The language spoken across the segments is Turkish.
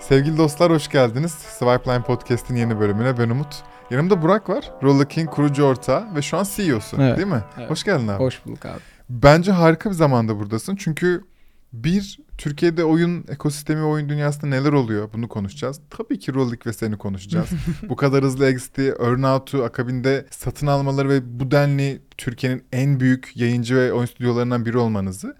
Sevgili dostlar hoş geldiniz. Swipeline Podcast'in yeni bölümüne ben Umut. Yanımda Burak var. Roller King kurucu ortağı ve şu an CEO'su Evet, değil mi? evet. Hoş geldin abi. Hoş bulduk abi. Bence harika bir zamanda buradasın. Çünkü bir, Türkiye'de oyun ekosistemi, oyun dünyasında neler oluyor bunu konuşacağız. Tabii ki Rolling ve seni konuşacağız. bu kadar hızlı exitti, earnout'u, akabinde satın almaları ve bu denli Türkiye'nin en büyük yayıncı ve oyun stüdyolarından biri olmanızı.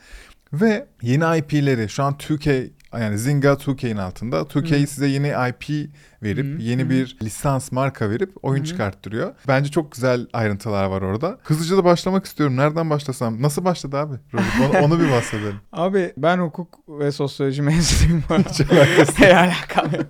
Ve yeni IP'leri şu an 2K yani Zynga 2K'in altında. 2K Hı. size yeni IP verip Hı, yeni hı. bir lisans marka verip oyun Hı. çıkarttırıyor. Bence çok güzel ayrıntılar var orada. Hızlıca da başlamak istiyorum. Nereden başlasam? Nasıl başladı abi? Rolling? Onu, bir bahsedelim. Abi ben hukuk ve sosyoloji mezunuyum. Hiç alakası alakam yok.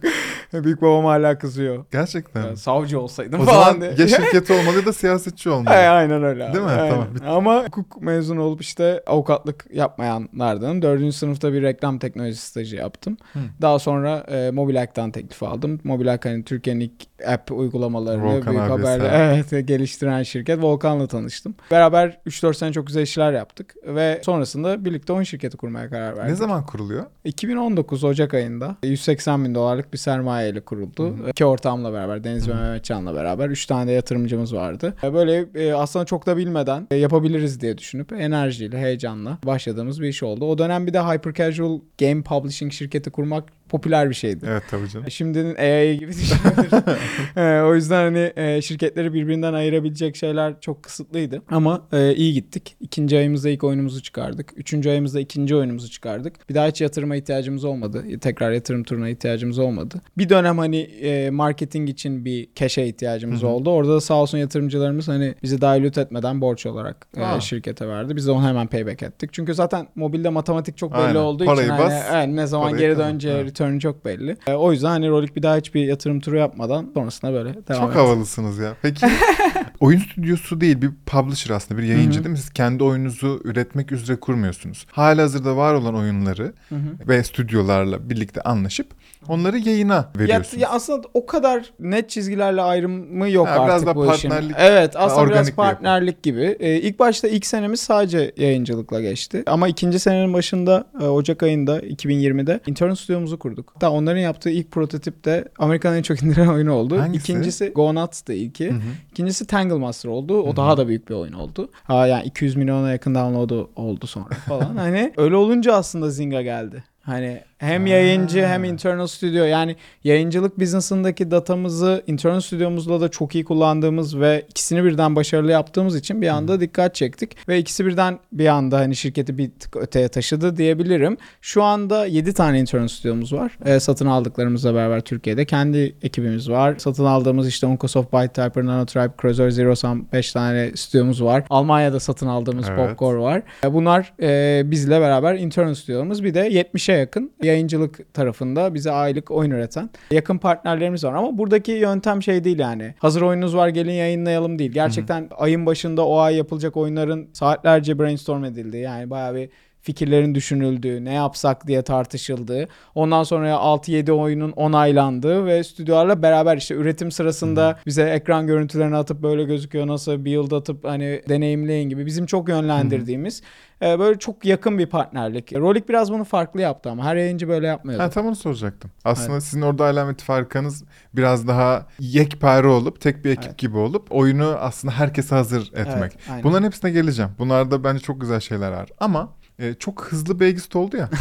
Büyük babam hala kızıyor. Gerçekten. Ya, savcı olsaydım o falan diye. ya şirketi olmalı ya da siyasetçi olmalı. Ay, aynen öyle. abi. Değil mi? Aynen. Tamam, bitti. Ama hukuk mezunu olup işte avukatlık yapmayanlardanım. Dördüncü sınıfta bir reklam teknolojisi stajı yaptım. Hı. Daha sonra e, Mobilak'tan teklif aldım. Mobilak hani Türkiye'nin ilk app uygulamalarını Volkan büyük abi haberle sağ ol. evet, geliştiren şirket Volkan'la tanıştım. Beraber 3-4 sene çok güzel işler yaptık ve sonrasında birlikte oyun şirketi kurmaya karar verdik. Ne zaman kuruluyor? 2019 Ocak ayında 180 bin dolarlık bir sermaye ile kuruldu. Hı hı. İki ortağımla beraber Deniz ve Mehmetcan'la beraber 3 tane de yatırımcımız vardı. Böyle e, aslında çok da bilmeden e, yapabiliriz diye düşünüp enerjiyle, heyecanla başladığımız bir iş oldu. O dönem bir de hyper casual game publishing şirketi kurmak popüler bir şeydi. Evet tabii canım. Şimdinin AI gibi düşünebiliriz. Ee, o yüzden hani e, şirketleri birbirinden ayırabilecek şeyler çok kısıtlıydı. Ama e, iyi gittik. İkinci ayımızda ilk oyunumuzu çıkardık. Üçüncü ayımızda ikinci oyunumuzu çıkardık. Bir daha hiç yatırıma ihtiyacımız olmadı. Tekrar yatırım turuna ihtiyacımız olmadı. Bir dönem hani e, marketing için bir keşe ihtiyacımız oldu. Orada da sağ olsun yatırımcılarımız hani bizi dilute etmeden borç olarak e, Aa. şirkete verdi. Biz de onu hemen payback ettik. Çünkü zaten mobilde matematik çok belli Aynen. olduğu Parayı için bas, hani, evet, ne zaman parayı geri döneceği return çok belli. E, o yüzden hani Rolik bir daha hiçbir yatırım turu yapmadan sonrasında böyle devam Çok havalısınız ya. Peki oyun stüdyosu değil bir publisher aslında bir yayıncı Hı hı. değil mi? Siz kendi oyununuzu üretmek üzere kurmuyorsunuz. Halihazırda var olan oyunları Hı hı. ve stüdyolarla birlikte anlaşıp onları yayına Ya, veriyorsunuz. ya aslında o kadar net çizgilerle ayrımı yok Ha, artık biraz da bu işin. partnerlik, Evet aslında organik biraz bir partnerlik gibi. Ee, ilk başta ilk senemiz sadece yayıncılıkla geçti. Ama ikinci senenin başında e, Ocak ayında 2020'de Intern stüdyomuzu kurduk. Hatta onların yaptığı ilk prototip de Amerika'nın en çok indirilen oyunu oldu. Hangisi? İkincisi Go Nuts'tı ilki. Hı hı. İkincisi Tangle Master oldu. O Hı hı. daha da büyük bir oyun oldu. Ha yani 200 milyona yakın download'u oldu sonra falan. hani öyle olunca aslında Zynga geldi. Hani hem Ha. yayıncı hem internal stüdyo yani yayıncılık business'ındaki datamızı internal stüdyomuzla da çok iyi kullandığımız ve ikisini birden başarılı yaptığımız için bir anda dikkat çektik ve ikisi birden bir anda hani şirketi bir tık öteye taşıdı diyebilirim. Şu anda 7 tane internal stüdyomuz var. Ee, satın aldıklarımızla beraber Türkiye'de kendi ekibimiz var. Satın aldığımız işte Oncosoft, ByteTyper, NanoTribe, Cruiser, Zero Sum 5 tane stüdyomuz var. Almanya'da satın aldığımız Evet. Popcore var. E, Bunlar e, bizle beraber internal stüdyolarımız. Bir de 70'e yakın yayıncılık tarafında bize aylık oyun üreten yakın partnerlerimiz var. Ama buradaki yöntem şey değil yani. Hazır oyununuz var gelin yayınlayalım değil. Gerçekten ayın başında o ay yapılacak oyunların saatlerce brainstorm edildi. Yani bayağı bir fikirlerin düşünüldüğü, ne yapsak diye tartışıldığı, ondan sonra 6-7 oyunun onaylandığı ve stüdyolarla beraber işte üretim sırasında bize ekran görüntülerini atıp böyle gözüküyor nasıl build atıp hani deneyimleyin gibi bizim çok yönlendirdiğimiz e, böyle çok yakın bir partnerlik. Rolik biraz bunu farklı yaptı ama her yayıncı böyle yapmıyordu. Ha, tam onu soracaktım. Aslında sizin orada alameti farkınız biraz daha yekpare olup tek bir ekip Evet. gibi olup oyunu aslında herkese hazır etmek. Evet, aynen. Bunların hepsine geleceğim. Bunlarda bence çok güzel şeyler var. Ama e, çok hızlı bir exit oldu ya.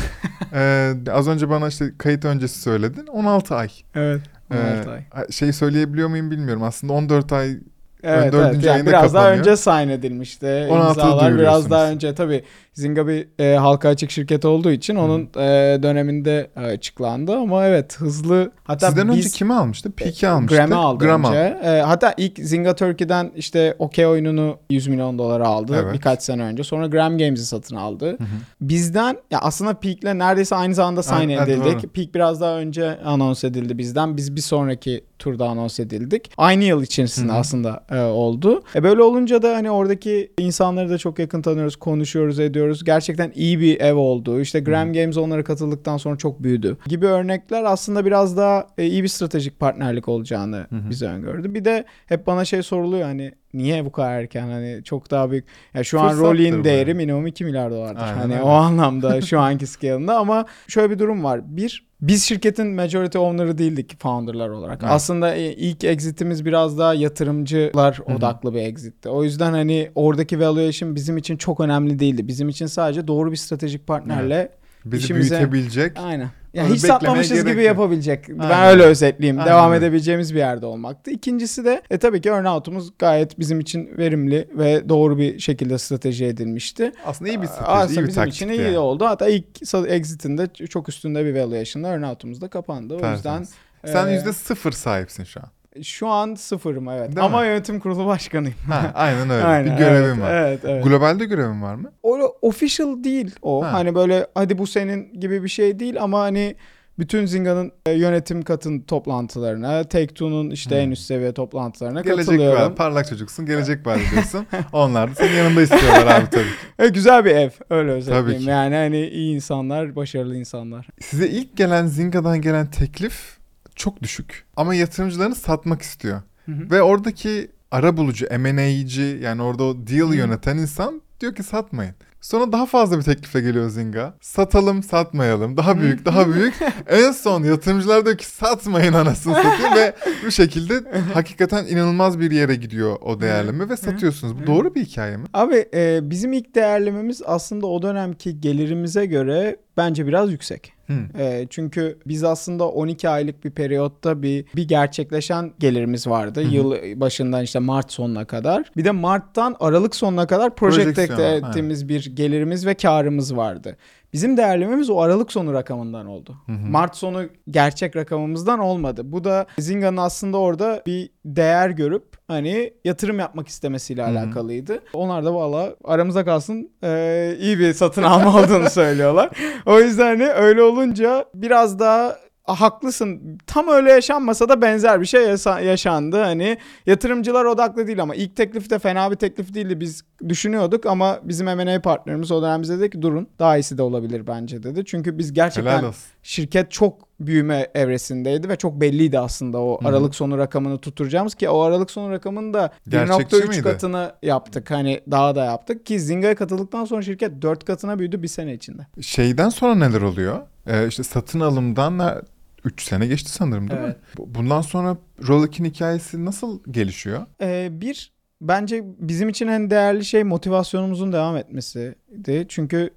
E, az önce bana işte kayıt öncesi söyledin. 16 ay. Evet. E, 16 ay. Şey söyleyebiliyor muyum bilmiyorum. Aslında 14 ay Evet, dördüncü evet. Yani biraz daha kapanıyor. önce sign edilmişti. 16'da İmzalar biraz duyuruyorsunuz. daha önce tabii Zynga bir e, halka açık şirket olduğu için onun e, döneminde e, açıklandı ama evet hızlı hatta Sizden biz önce kimi almıştı? Peak'i almıştı. Gram'ı aldı Gram önce. E, hatta ilk Zynga Turkey'den işte OK oyununu 100 milyon dolara aldı Evet. birkaç sene önce. Sonra Gram Games'i satın aldı. Bizden ya aslında Peak'le neredeyse aynı zamanda sign Evet, evet, edildik. doğru. Peak biraz daha önce anons edildi bizden. Biz bir sonraki turda anons edildik. Aynı yıl içerisinde Hı hı. aslında e, oldu. E, böyle olunca da hani oradaki insanları da çok yakın tanıyoruz, konuşuyoruz, ediyoruz. Gerçekten iyi bir ev oldu. İşte Gram Games onlara katıldıktan sonra çok büyüdü. Gibi örnekler aslında biraz daha e, iyi bir stratejik partnerlik olacağını hı. bize öngördü. Bir de hep bana şey soruluyor hani niye bu kadar erken hani çok daha büyük. Ya şu an Fırsattır bu değeri yani. minimum 2 milyar dolardır. Aynen hani öyle. o anlamda şu anki scale'ında ama şöyle bir durum var. Bir biz şirketin majority owner'ı değildik founder'lar olarak. Evet. Aslında e, ilk exit'imiz biraz daha yatırımcılar hı. odaklı bir exit'ti. O yüzden hani oradaki valuation bizim için çok önemli değildi. Bizim için sadece doğru bir stratejik partnerle Bizi İşimize- büyütebilecek. Aynen. Ya Onu hiç satmamışız gibi yok. yapabilecek. Ben Aynen. öyle özetleyeyim. Aynen Devam edebileceğimiz bir yerde olmaktı. İkincisi de e, tabii ki earnout'umuz gayet bizim için verimli ve doğru bir şekilde strateji edilmişti. Aslında iyi bir strateji, Aslında iyi bir bizim için iyi yani. oldu. Hatta ilk exit'inde çok üstünde bir valuation'la earnout'umuz da kapandı. O yüzden Tertemiz. Sen e, yüzde sıfır sahipsin şu an. Şu an sıfırım evet. Değil Ama mi? yönetim kurulu başkanıyım. Ha, aynen öyle. Aynen, bir görevin evet, var. Evet, evet. Globalde görevin var mı? O official değil o. Ha. Hani böyle hadi bu senin gibi bir şey değil ama hani bütün Zinga'nın e, yönetim katın toplantılarına, Take-Two'nun işte Hmm. en üst seviye toplantılarına Gelecek katılıyorum. var. Parlak çocuksun. Gelecek var diyorsun. Onlar da senin yanında istiyorlar abi tabii. E, güzel bir ev öyle özetleyeyim. Yani hani iyi insanlar, başarılı insanlar. Size ilk gelen Zinga'dan gelen teklif çok düşük. Ama yatırımcılarını satmak istiyor. Hı hı. Ve oradaki ara bulucu, M&A'ci yani orada o deal Hı. yöneten insan diyor ki satmayın. Sonra daha fazla bir teklifle geliyor Zinga. Satalım, satmayalım. Daha büyük, daha büyük. en son yatırımcılar diyor ki satmayın anasını satayım ve bu şekilde hakikaten inanılmaz bir yere gidiyor o değerleme ve satıyorsunuz. Bu doğru bir hikaye mi? Abi e, bizim ilk değerlememiz aslında o dönemki gelirimize göre bence biraz yüksek. E, çünkü biz aslında 12 aylık bir periyotta bir bir gerçekleşen gelirimiz vardı. Hı. Yıl başından işte Mart sonuna kadar. Bir de Mart'tan Aralık sonuna kadar Projeksiyon, ettiğimiz bir gelirimiz ve karımız vardı. Bizim değerlememiz o Aralık sonu rakamından oldu. Hı hı. Mart sonu gerçek rakamımızdan olmadı. Bu da Zinga'nın aslında orada bir değer görüp hani yatırım yapmak istemesiyle Hı hı. alakalıydı. Onlar da valla aramıza kalsın eee, iyi bir satın alma olduğunu söylüyorlar. O yüzden hani öyle olunca biraz daha "Ah, haklısın. Tam öyle yaşanmasa da benzer bir şey yasa- yaşandı. Hani yatırımcılar odaklı değil ama ilk teklif de fena bir teklif değildi. Biz düşünüyorduk ama bizim M&A partnerimiz o dönem bize dedi ki durun daha iyisi de olabilir bence dedi. Çünkü biz gerçekten şirket çok büyüme evresindeydi ve çok belliydi aslında o. Aralık sonu rakamını tutturacağımız ki o Aralık sonu rakamını da Gerçekçi 1.3 miydi? katını yaptık. Hani daha da yaptık ki Zinga'ya katıldıktan sonra şirket 4 katına büyüdü bir sene içinde. Şeyden sonra neler oluyor? Ee, işte satın alımdan 3 sene geçti sanırım değil Evet. mi? Bu- Bundan sonra Rolex hikayesi nasıl gelişiyor? Ee, bir bence bizim için en değerli şey motivasyonumuzun devam etmesiydi. Çünkü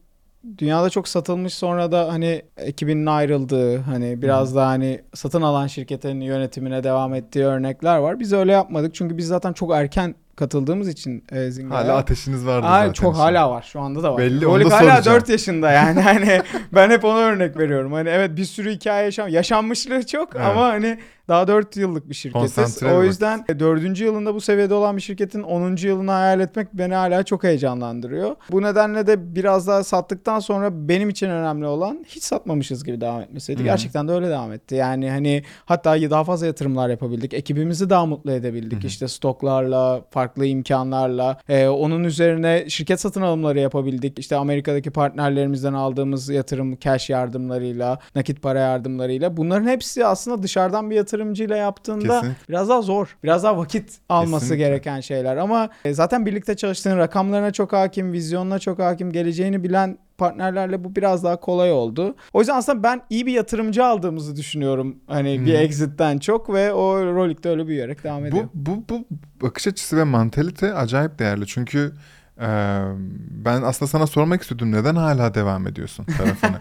dünyada çok satılmış sonra da hani ekibinin ayrıldığı hani biraz daha hani satın alan şirketin yönetimine devam ettiği örnekler var. Biz öyle yapmadık çünkü biz zaten çok erken katıldığımız için e, Zinga'ya. Hala ateşiniz vardı Aa, zaten. çok hala var. Şu anda da var. Belli, Rolik onu da hala soracağım. 4 yaşında yani. Hani ben hep ona örnek veriyorum. Hani evet bir sürü hikaye yaşam yaşanmışlığı çok Evet. ama hani daha 4 yıllık bir şirketiz. Konsantre O yüzden 4. yılında bu seviyede olan bir şirketin 10. yılını hayal etmek beni hala çok heyecanlandırıyor. Bu nedenle de biraz daha sattıktan sonra benim için önemli olan hiç satmamışız gibi devam etmesiydi. Hı hı. Gerçekten de öyle devam etti. Yani hani hatta daha fazla yatırımlar yapabildik. Ekibimizi daha mutlu edebildik. Hı. İşte stoklarla, farklı imkanlarla. Ee, onun üzerine şirket satın alımları yapabildik. İşte Amerika'daki partnerlerimizden aldığımız yatırım, cash yardımlarıyla, nakit para yardımlarıyla. Bunların hepsi aslında dışarıdan bir yatırımcıyla yaptığında Kesinlikle. biraz daha zor. Biraz daha vakit alması Kesinlikle. gereken şeyler. Ama e, zaten birlikte çalıştığın rakamlarına çok hakim, vizyonuna çok hakim, geleceğini bilen partnerlerle bu biraz daha kolay oldu. O yüzden aslında ben iyi bir yatırımcı aldığımızı düşünüyorum. Hani bir Hı. exit'ten çok ve o Rolik'te öyle büyüyerek devam ediyor. Bu, bu, bu bakış açısı ve mantalite acayip değerli. Çünkü ben aslında sana sormak istiyordum neden hala devam ediyorsun tarafını.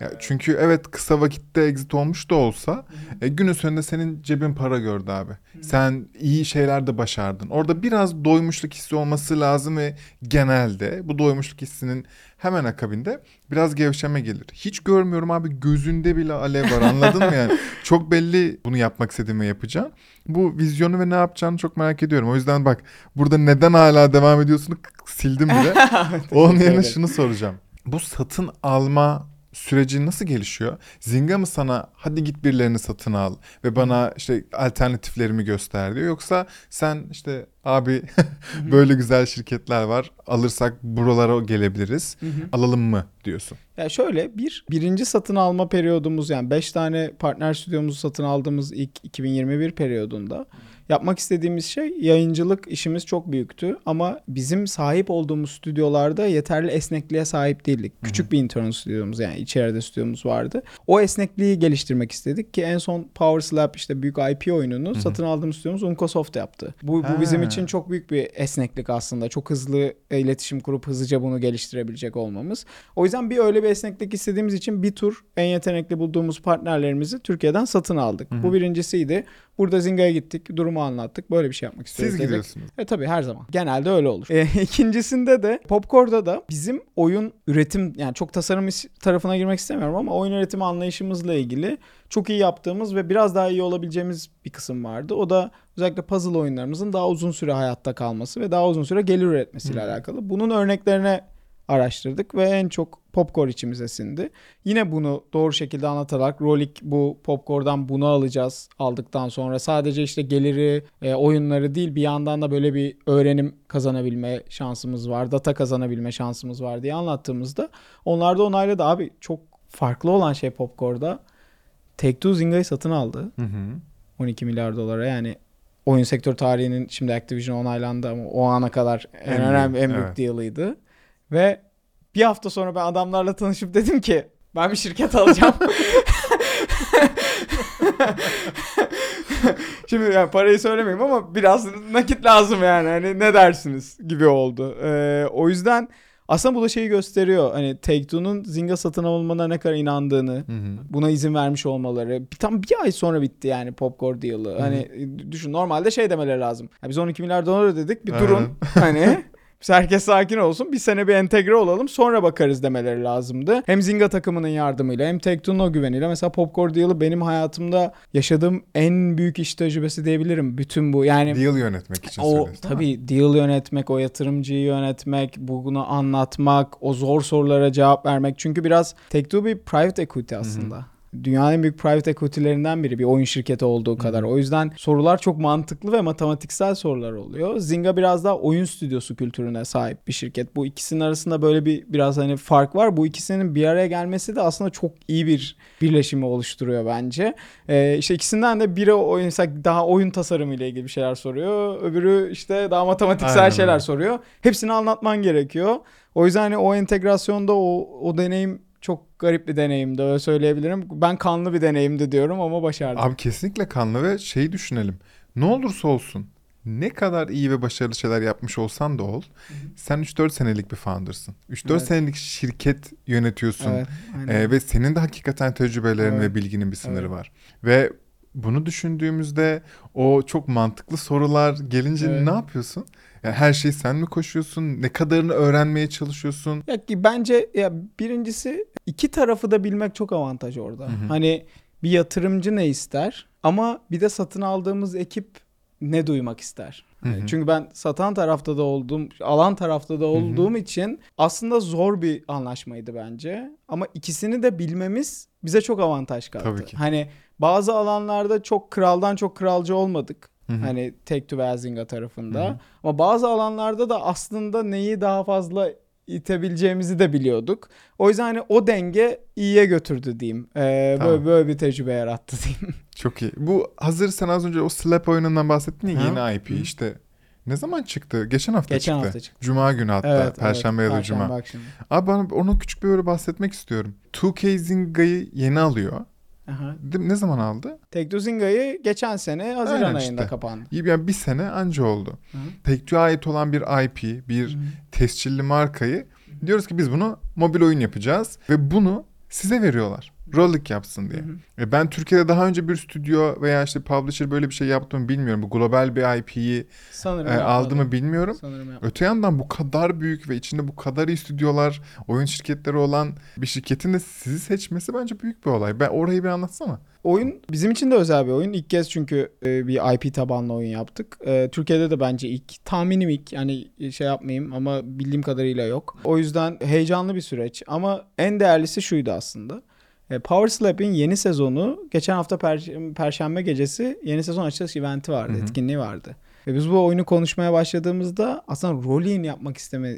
Ya çünkü evet kısa vakitte exit olmuş da olsa e, günün sonunda senin cebin para gördü abi. Sen iyi şeyler de başardın. Orada biraz doymuşluk hissi olması lazım ve genelde bu doymuşluk hissinin hemen akabinde biraz gevşeme gelir. Hiç görmüyorum abi gözünde bile alev var anladın mı yani? Çok belli bunu yapmak istediğimi yapacağım. Bu vizyonu ve ne yapacağını çok merak ediyorum. O yüzden bak burada neden hala devam ediyorsun sildim bile. Onun yerine şunu soracağım. Bu satın alma süreci nasıl gelişiyor? Zinga mı sana hadi git birilerini satın al ve bana işte alternatiflerimi göster diyor. Yoksa sen işte Abi böyle güzel şirketler var. Alırsak buralara gelebiliriz. Alalım mı diyorsun. Ya şöyle bir birinci satın alma periyodumuz yani 5 tane partner stüdyomuzu satın aldığımız ilk 2021 periyodunda yapmak istediğimiz şey yayıncılık işimiz çok büyüktü ama bizim sahip olduğumuz stüdyolarda yeterli esnekliğe sahip değildik. Küçük bir intern stüdyomuz yani içeride stüdyomuz vardı. O esnekliği geliştirmek istedik ki en son Power Slap işte büyük IP oyununu satın aldığımız stüdyomuz Uncosoft yaptı. Bu, bu bizim Ha. için çok büyük bir esneklik aslında. Çok hızlı iletişim kurup hızlıca bunu geliştirebilecek olmamız. O yüzden bir öyle bir esneklik istediğimiz için bir tur en yetenekli bulduğumuz partnerlerimizi Türkiye'den satın aldık. Bu birincisiydi. Burada Zinga'ya gittik, durumu anlattık. Böyle bir şey yapmak istiyoruz. Siz dedik. gidiyorsunuz. E tabii her zaman. Genelde öyle olur. E, ikincisinde de Popcorn'da da bizim oyun üretim yani çok tasarım tarafına girmek istemiyorum ama oyun üretimi anlayışımızla ilgili çok iyi yaptığımız ve biraz daha iyi olabileceğimiz bir kısım vardı. O da özellikle puzzle oyunlarımızın daha uzun süre hayatta kalması ve daha uzun süre gelir üretmesiyle alakalı. Bunun örneklerine araştırdık ve en çok Popcorn içimize sindi. Yine bunu doğru şekilde anlatarak Rolik bu Popcorn'dan bunu alacağız aldıktan sonra sadece işte geliri e, oyunları değil bir yandan da böyle bir öğrenim kazanabilme şansımız var. Data kazanabilme şansımız var diye anlattığımızda onlar da onayladı. Abi çok farklı olan şey Popcorn'da Take-Two Zynga'yı satın aldı. Hı hı. 12 milyar dolara yani oyun sektör tarihinin şimdi Activision onaylandı ama o ana kadar en, En önemli en büyük evet. deal'ıydı. Ve bir hafta sonra ben adamlarla tanışıp dedim ki ben bir şirket alacağım. Şimdi yani parayı söylemeyeyim ama biraz nakit lazım yani. Hani ne dersiniz gibi oldu. Ee, o yüzden aslında bu da şeyi gösteriyor. Hani Take-Two'nun Zynga satın alınmana ne kadar inandığını, Hı hı. buna izin vermiş olmaları. Tam bir ay sonra bitti yani Popcorn deal'ı. Hani e, düşün normalde şey demeleri lazım. Ya biz 12 milyar dolar ödedik bir durun. hani herkes sakin olsun. Bir sene bir entegre olalım sonra bakarız demeleri lazımdı. Hem Zynga takımının yardımıyla hem Take-Two'nun o güveniyle. Mesela Popcorn deal'ı benim hayatımda yaşadığım en büyük iş tecrübesi diyebilirim. Bütün bu yani Deal yönetmek için o tabii deal yönetmek, o yatırımcıyı yönetmek, bunu anlatmak, o zor sorulara cevap vermek. Çünkü biraz Take-Two bir private equity aslında. Dünyanın en büyük private equity'lerinden biri bir oyun şirketi olduğu kadar. O yüzden sorular çok mantıklı ve matematiksel sorular oluyor. Zynga biraz daha oyun stüdyosu kültürüne sahip bir şirket. Bu ikisinin arasında böyle bir biraz hani fark var. Bu ikisinin bir araya gelmesi de aslında çok iyi bir birleşimi oluşturuyor bence. Ee, işte ikisinden de biri oyun mesela daha oyun tasarımı ile ilgili bir şeyler soruyor. Öbürü işte daha matematiksel Aynen şeyler soruyor. Hepsini anlatman gerekiyor. O yüzden hani o entegrasyonda o, o deneyim çok garip bir deneyimdi öyle söyleyebilirim. Ben kanlı bir deneyimdi diyorum ama başardım. Abi kesinlikle kanlı ve şeyi düşünelim. Ne olursa olsun ne kadar iyi ve başarılı şeyler yapmış olsan da ol. Sen 3-4 senelik bir founder'sın. 3-4 Evet. senelik şirket yönetiyorsun. Evet, aynen. Ee, ve senin de hakikaten tecrübelerin Evet. ve bilginin bir sınırı Evet. var. Ve bunu düşündüğümüzde o çok mantıklı sorular gelince Evet. ne yapıyorsun? Yani her şeyi sen mi koşuyorsun? Ne kadarını öğrenmeye çalışıyorsun? Ya ki bence ya birincisi iki tarafı da bilmek çok avantaj orada. Hı hı. Hani bir yatırımcı ne ister ama bir de satın aldığımız ekip ne duymak ister. Hı hı. Çünkü ben satan tarafta da olduğum, alan tarafta da olduğum için aslında zor bir anlaşmaydı bence. Ama ikisini de bilmemiz bize çok avantaj kattı. Tabii ki. Hani bazı alanlarda çok kraldan çok kralcı olmadık. Hı hı. Hani Take-Two veya Zynga tarafında. Hı hı. Ama bazı alanlarda da aslında neyi daha fazla itebileceğimizi de biliyorduk. O yüzden hani o denge iyiye götürdü diyeyim. Ee, Tamam. böyle, böyle bir tecrübe yarattı diyeyim. Çok iyi. Bu hazır sen az önce o Slap oyunundan bahsettin ya yeni IP Hı. işte. Ne zaman çıktı? Geçen hafta Geçen çıktı. hafta çıktı. Cuma günü hatta. Evet, Perşembe evet. ya da Cuma. Akşamı. Abi bana onu küçük bir böyle bahsetmek istiyorum. 2K Zinga'yı yeni alıyor. Aha. Ne zaman aldı? Take-Two Zinga'yı geçen sene Haziran Aynen ayında işte. kapandı. Yani bir sene anca oldu. Take-Two'ya ait olan bir IP, bir tescilli markayı diyoruz ki biz bunu mobil oyun yapacağız ve bunu size veriyorlar. Rollik yapsın diye. Hı hı. E ben Türkiye'de daha önce bir stüdyo veya işte publisher böyle bir şey yaptı mı bilmiyorum. Bu global bir IP'yi e, aldı mı bilmiyorum. Sanırım. Öte yandan bu kadar büyük ve içinde bu kadar iyi stüdyolar, oyun şirketleri olan bir şirketin de sizi seçmesi bence büyük bir olay. Ben orayı bir anlatsana. Oyun bizim için de özel bir oyun. İlk kez çünkü e, bir IP tabanlı oyun yaptık. E, Türkiye'de de bence ilk. Tahminim ilk. Yani şey yapmayayım ama bildiğim kadarıyla yok. O yüzden heyecanlı bir süreç. Ama en değerlisi şuydu aslında. E, Power Slap'in yeni sezonu geçen hafta per- Perşembe gecesi yeni sezon açılış eventi vardı, Hı hı. etkinliği vardı. Ve biz bu oyunu konuşmaya başladığımızda aslında rolling yapmak isteme,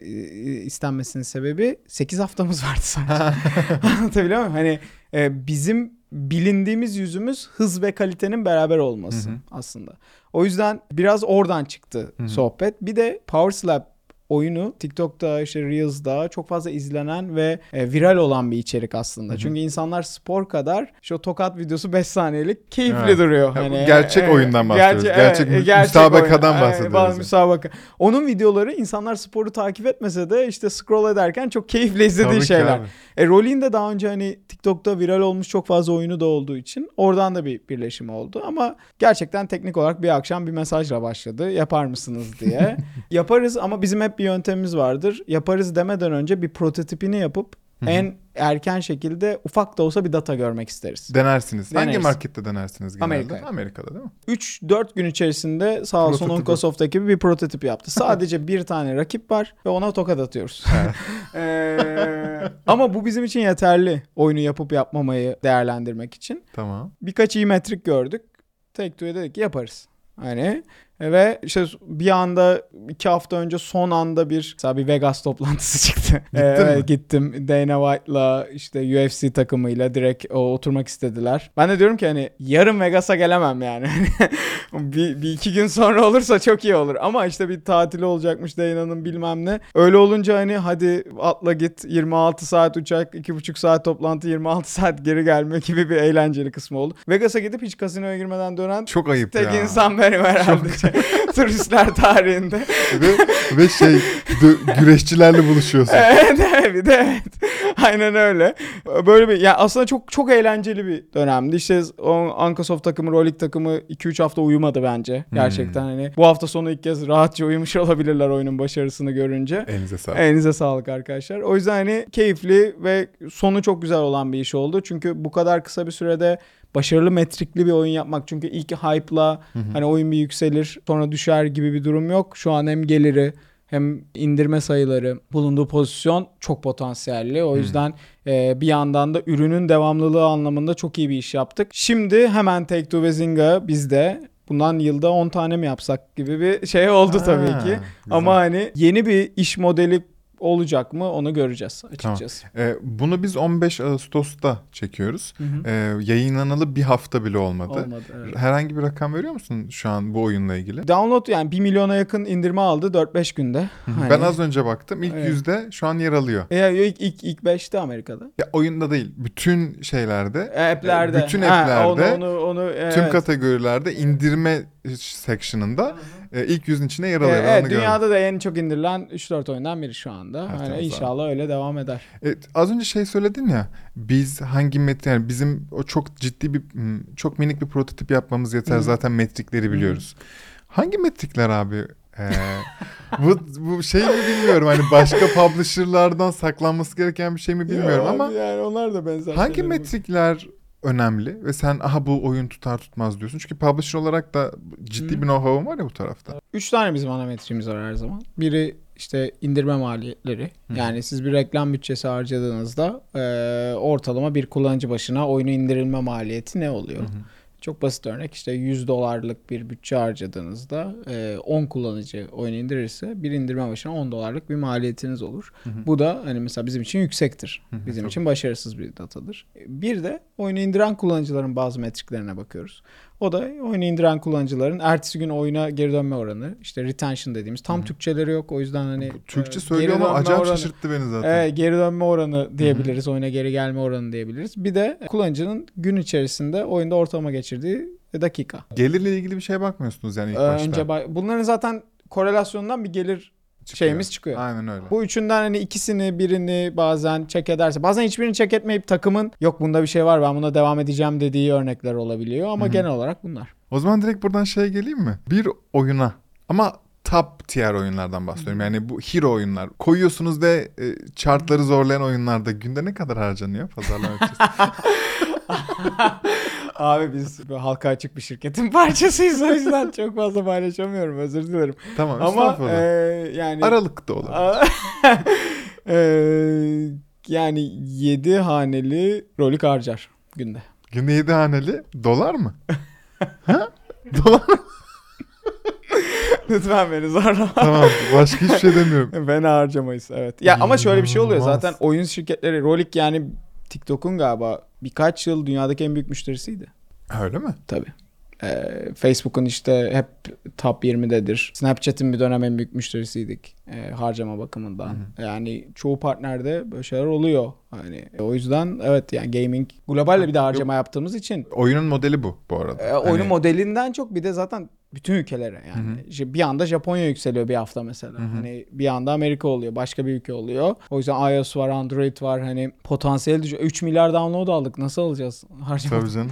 istenmesinin sebebi 8 haftamız vardı sadece. Anlatabiliyor muyum? Hani e, bizim bilindiğimiz yüzümüz hız ve kalitenin beraber olması Hı hı. aslında. O yüzden biraz oradan çıktı Hı hı. sohbet. Bir de Power Slap oyunu TikTok'ta işte Reels'da çok fazla izlenen ve e, viral olan bir içerik aslında. Hı hı. Çünkü insanlar spor kadar şu tokat videosu 5 saniyelik keyifli Evet. duruyor. Ya, Hani gerçek oyundan bahsediyoruz. Gerçek mü- müsabakadan oyun. bahsediyoruz Evet, yani. müsabaka. Onun videoları insanlar sporu takip etmese de işte scroll ederken çok keyifle izlediği Tabii şeyler. abi. E Rolling de daha önce hani TikTok'ta viral olmuş çok fazla oyunu da olduğu için oradan da bir birleşim oldu. Ama gerçekten teknik olarak bir akşam bir mesajla başladı. Yapar mısınız diye. Yaparız ama bizim hep bir yöntemimiz vardır. Yaparız demeden önce bir prototipini yapıp Hı hı. en erken şekilde ufak da olsa bir data görmek isteriz. Denersiniz. Hangi Deneriz. markette denersiniz genelde? Amerika'ya. Amerika'da değil mi? 3-4 gün içerisinde sağ olsun. Oncosoft ekibi bir prototip yaptı. Sadece bir tane rakip var ve ona tokat atıyoruz. Ee, ama bu bizim için yeterli oyunu yapıp yapmamayı değerlendirmek için. Tamam. Birkaç iyi metrik gördük. Two'ya dedik ki yaparız. Hani ve işte bir anda iki hafta önce son anda bir mesela bir Vegas toplantısı çıktı. Gittin Ee, mi? Gittim. Dana White'la işte UFC takımıyla direkt o, oturmak istediler. Ben de diyorum ki hani yarın Vegas'a gelemem yani. bir, bir iki gün sonra olursa çok iyi olur. Ama işte bir tatili olacakmış Dana'nın bilmem ne. Öyle olunca hani hadi atla git 26 saat uçak 2,5 saat toplantı 26 saat geri gelme gibi bir eğlenceli kısmı oldu. Vegas'a gidip hiç kasinoya girmeden dönen Çok ayıp tek ya. insan benim herhalde. Turistler tarihinde. ve, ve şey güreşçilerle buluşuyorsun. evet evet evet. Aynen öyle. Böyle bir ya aslında çok çok eğlenceli bir dönemdi. İşte o Ankasoft takımı, Rolik takımı 2-3 hafta uyumadı bence. Gerçekten hani bu hafta sonu ilk kez rahatça uyumuş olabilirler oyunun başarısını görünce. Elinize sağlık. Elinize sağlık arkadaşlar. O yüzden hani keyifli ve sonu çok güzel olan bir iş oldu. Çünkü bu kadar kısa bir sürede başarılı metrikli bir oyun yapmak. Çünkü ilk hype'la hani oyun bir yükselir sonra düşer gibi bir durum yok. Şu an hem geliri hem indirme sayıları bulunduğu pozisyon çok potansiyelli. O yüzden e, bir yandan da ürünün devamlılığı anlamında çok iyi bir iş yaptık. Şimdi hemen Take-Two ve Zynga bizde bundan yılda 10 tane mi yapsak gibi bir şey oldu Ha, tabii ki. güzel. Ama hani yeni bir iş modeli olacak mı onu göreceğiz açıkçası. Ee, bunu biz 15 Ağustos'ta çekiyoruz. Hı hı. Ee, yayınlanalı bir hafta bile olmadı. Olmadı. evet. Herhangi bir rakam veriyor musun şu an bu oyunla ilgili? Download yani 1 milyona yakın indirme aldı 4-5 günde. Hani- Ben az önce baktım. İlk Evet. yüzde şu an yer alıyor. Ya, ilk, ilk, ilk 5'te Amerika'da. Ya oyunda değil. Bütün şeylerde, App'lerde. bütün Ha, app'lerde, onu, onu, onu, tüm evet. kategorilerde indirme section'ında e, ilk yüzün içine yer alıyor. Ee, Ben evet, onu gördüm. dünyada da en çok indirilen 3-4 oyundan biri şu anda. Evet, evet, inşallah öyle devam eder. Evet, az önce şey söyledin ya biz hangi metrik yani bizim o çok ciddi bir m, çok minik bir prototip yapmamız yeter Hı. zaten metrikleri biliyoruz. Hangi metrikler abi? Ee, bu bu şey mi bilmiyorum hani başka publisher'lardan saklanması gereken bir şey mi bilmiyorum Ya ama yani onlar da benzer hangi metrikler önemli ve sen aha bu oyun tutar tutmaz diyorsun. Çünkü publisher olarak da ciddi Hı. bir know-how'un var ya bu tarafta. Üç tane bizim ana metriğimiz var her zaman. Biri işte indirme maliyetleri. Hı. Yani siz bir reklam bütçesi harcadığınızda e, ortalama bir kullanıcı başına oyunu indirilme maliyeti ne oluyor? Hı. Çok basit örnek işte 100 dolarlık bir bütçe harcadığınızda e, 10 kullanıcı oyunu indirirse bir indirme başına 10 dolarlık bir maliyetiniz olur. Hı hı. Bu da hani mesela bizim için yüksektir. Hı hı, Bizim tabii. için başarısız bir datadır. Bir de oyunu indiren kullanıcıların bazı metriklerine bakıyoruz. O da oyunu indiren kullanıcıların ertesi gün oyuna geri dönme oranı. işte retention dediğimiz. Tam Hı. Türkçeleri yok o yüzden hani Türkçe e, söylüyor ama acayip oranı- şaşırttı beni zaten. Evet, geri dönme oranı diyebiliriz. Oyuna geri gelme oranı diyebiliriz. Bir de kullanıcının gün içerisinde oyunda ortalama geçirdiği dakika. Gelirle ilgili bir şeye bakmıyorsunuz yani ilk Ee, başta. Önce ba- bunların zaten korelasyondan bir gelir Çıkıyor. şeyimiz çıkıyor. Aynen öyle. Bu üçünden hani ikisini birini bazen check ederse bazen hiçbirini check etmeyip takımın yok bunda bir şey var ben buna devam edeceğim dediği örnekler olabiliyor ama Hı hı. genel olarak bunlar. O zaman direkt buradan şeye geleyim mi? Bir oyuna ama top tier oyunlardan bahsediyorum. Yani bu hero oyunlar. Koyuyorsunuz ve e, chartları zorlayan oyunlarda günde ne kadar harcanıyor pazarlama? Abi biz halka açık bir şirketin parçasıyız o yüzden çok fazla paylaşamıyorum özür dilerim. tamam Ama e, yani Aralıkta olur. e, yani 7 haneli rolik harcar günde. Günde 7 haneli dolar mı? ha? Dolar mı? Lütfen beni zorlama. tamam başka hiçbir şey demiyorum. Beni harcamayız evet. Ya ama şöyle bir şey oluyor zaten oyun şirketleri Rolik yani TikTok'un galiba birkaç yıl dünyadaki en büyük müşterisiydi. Öyle mi? Tabii. Ee, Facebook'un işte hep top 20'dedir. Snapchat'in bir dönem en büyük müşterisiydik e, harcama bakımından. Yani çoğu partnerde böyle şeyler oluyor. Hani o yüzden evet yani gaming globalle bir de harcama yaptığımız için Oyunun modeli bu bu arada. e, oyunun Hani- modelinden çok bir de zaten bütün ülkelere yani. İşte bir anda Japonya yükseliyor bir hafta mesela. Hani bir anda Amerika oluyor, başka bir ülke oluyor. O yüzden iOS var, Android var. Hani potansiyel düşüyor. 3 milyar download aldık. Nasıl alacağız? Harcama. Tabii canım.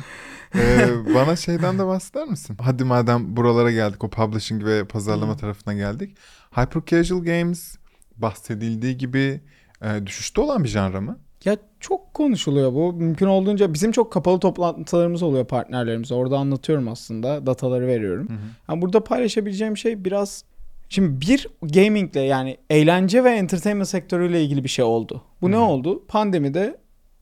Ee, bana şeyden de bahseder misin? Hadi madem buralara geldik, o publishing ve pazarlama tarafına geldik. Hyper Casual Games bahsedildiği gibi e, düşüşte olan bir janra mı? Ya çok konuşuluyor bu. Mümkün olduğunca bizim çok kapalı toplantılarımız oluyor partnerlerimize. Orada anlatıyorum aslında. Dataları veriyorum. Yani burada paylaşabileceğim şey biraz Şimdi bir gamingle yani eğlence ve entertainment sektörüyle ilgili bir şey oldu. Bu ne oldu? Pandemide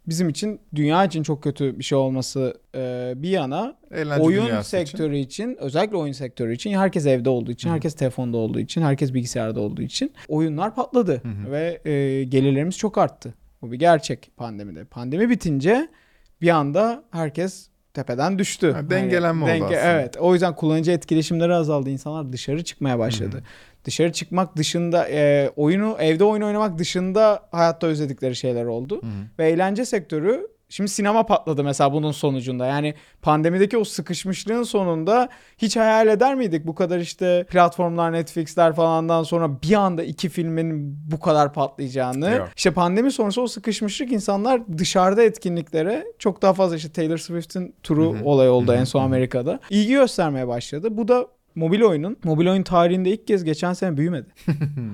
bizim için dünya için çok kötü bir şey olması e, bir yana Eğlence oyun dünyası için. sektörü için. özellikle oyun sektörü için herkes evde olduğu için, herkes telefonda olduğu için, herkes bilgisayarda olduğu için oyunlar patladı ve e, gelirlerimiz çok arttı. Bu bir gerçek pandemide. Pandemi bitince bir anda herkes tepeden düştü. Ha, dengelenme oldu aslında. Evet. O yüzden kullanıcı etkileşimleri azaldı. İnsanlar dışarı çıkmaya başladı. Dışarı çıkmak dışında e, oyunu evde oyun oynamak dışında hayatta özledikleri şeyler oldu. Ve eğlence sektörü şimdi sinema patladı mesela bunun sonucunda. Yani pandemideki o sıkışmışlığın sonunda hiç hayal eder miydik bu kadar işte platformlar Netflix'ler falandan sonra bir anda iki filmin bu kadar patlayacağını. Yok. İşte pandemi sonrası o sıkışmışlık insanlar dışarıda etkinliklere çok daha fazla işte Taylor Swift'in turu olay oldu en son Amerika'da. İlgi göstermeye başladı. Bu da mobil oyunun mobil oyun tarihinde ilk kez geçen sene büyümedi.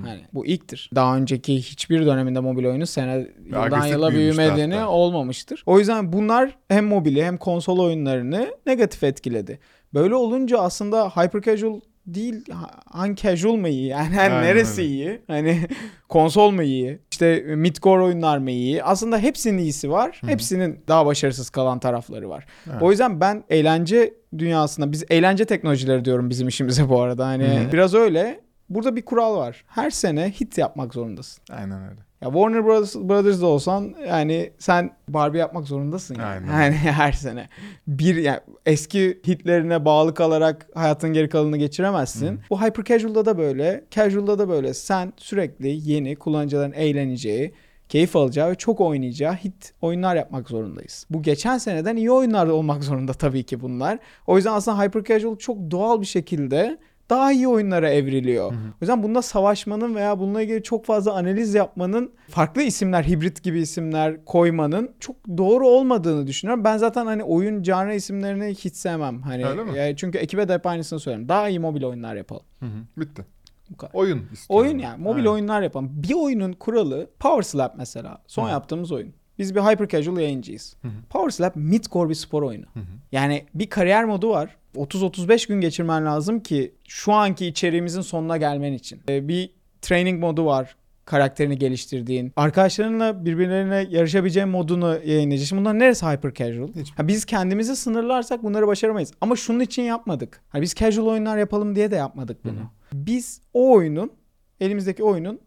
hani bu ilktir. Daha önceki hiçbir döneminde mobil oyunun sene yıldan yıla büyümediğini hatta. olmamıştır. O yüzden bunlar hem mobili hem konsol oyunlarını negatif etkiledi. Böyle olunca aslında hyper casual değil han casual mı iyi? Yani Aynen neresi öyle. iyi? Hani konsol mu iyi? İşte mid-core oyunlar mı iyi? Aslında hepsinin iyisi var. Hepsinin daha başarısız kalan tarafları var. Evet. O yüzden ben eğlence dünyasında biz eğlence teknolojileri diyorum bizim işimize bu arada. Hani Hı hı. biraz öyle. Burada bir kural var. Her sene hit yapmak zorundasın. Aynen öyle. Ya Warner Brothers, Brothers'da olsan yani sen Barbie yapmak zorundasın yani. Aynen. Yani her sene. Bir yani eski hitlerine bağlı kalarak hayatın geri kalanını geçiremezsin. Bu hyper casual'da da böyle, casual'da da böyle. Sen sürekli yeni kullanıcıların eğleneceği, keyif alacağı ve çok oynayacağı hit oyunlar yapmak zorundayız. Bu geçen seneden iyi oyunlar olmak zorunda tabii ki bunlar. O yüzden aslında hyper casual çok doğal bir şekilde daha iyi oyunlara evriliyor. O yüzden bunda savaşmanın veya bununla ilgili çok fazla analiz yapmanın farklı isimler, hibrit gibi isimler koymanın çok doğru olmadığını düşünüyorum. Ben zaten hani oyun canlı isimlerini hiç sevmem. Hani Öyle mi? yani çünkü ekibe de hep aynısını söylüyorum. Daha iyi mobil oyunlar yapalım. Hı hı. Bitti. Bu kadar. Oyun istiyorum. Oyun yani mobil Aynen. oyunlar yapalım. Bir oyunun kuralı Power Slap mesela. Son Hı. yaptığımız oyun. Biz bir hyper casual yayıncıyız. Power Slap mid-core bir spor oyunu. Yani bir kariyer modu var. 30-35 gün geçirmen lazım ki şu anki içeriğimizin sonuna gelmen için. Ee, bir training modu var karakterini geliştirdiğin. Arkadaşlarınla birbirlerine yarışabileceğin modunu yayınlayacaksın. Şimdi bunların neresi hyper casual? Hiç. Ha, biz kendimizi sınırlarsak bunları başaramayız. Ama şunun için yapmadık. Hani biz casual oyunlar yapalım diye de yapmadık bunu. Biz o oyunun, elimizdeki oyunun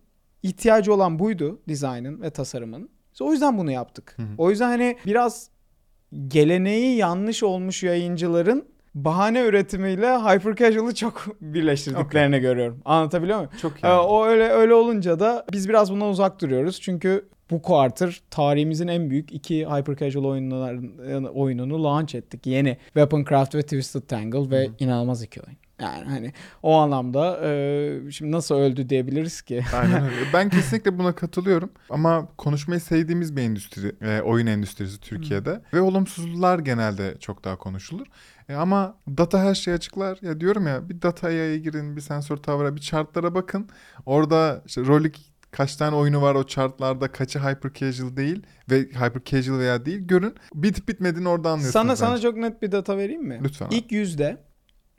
ihtiyacı olan buydu dizaynın ve tasarımın. Biz o yüzden bunu yaptık. O yüzden hani biraz geleneği yanlış olmuş yayıncıların bahane üretimiyle hyper casual'ı çok birleştirdiklerini görüyorum. Anlatabiliyor muyum? Çok iyi. Ee, o öyle öyle olunca da biz biraz bundan uzak duruyoruz. Çünkü bu quarter tarihimizin en büyük iki hyper casual oyunların oyununu launch ettik. Yeni Weaponcraft ve Twisted Tangle ve inanılmaz iki oyun. Yani hani o anlamda e, şimdi nasıl öldü diyebiliriz ki. Aynen öyle. Ben kesinlikle buna katılıyorum. Ama konuşmayı sevdiğimiz bir endüstri, e, oyun endüstrisi Türkiye'de. Ve olumsuzlar genelde çok daha konuşulur. E, ama data her şeyi açıklar. Ya diyorum ya bir dataya girin, bir sensör tavra, bir chartlara bakın. Orada işte Rolik kaç tane oyunu var o chartlarda, kaçı hyper casual değil ve hyper casual veya değil görün. Bitip bitmediğini orada anlıyorsunuz. sana sana bence. çok net bir data vereyim mi? Lütfen. İlk yüzde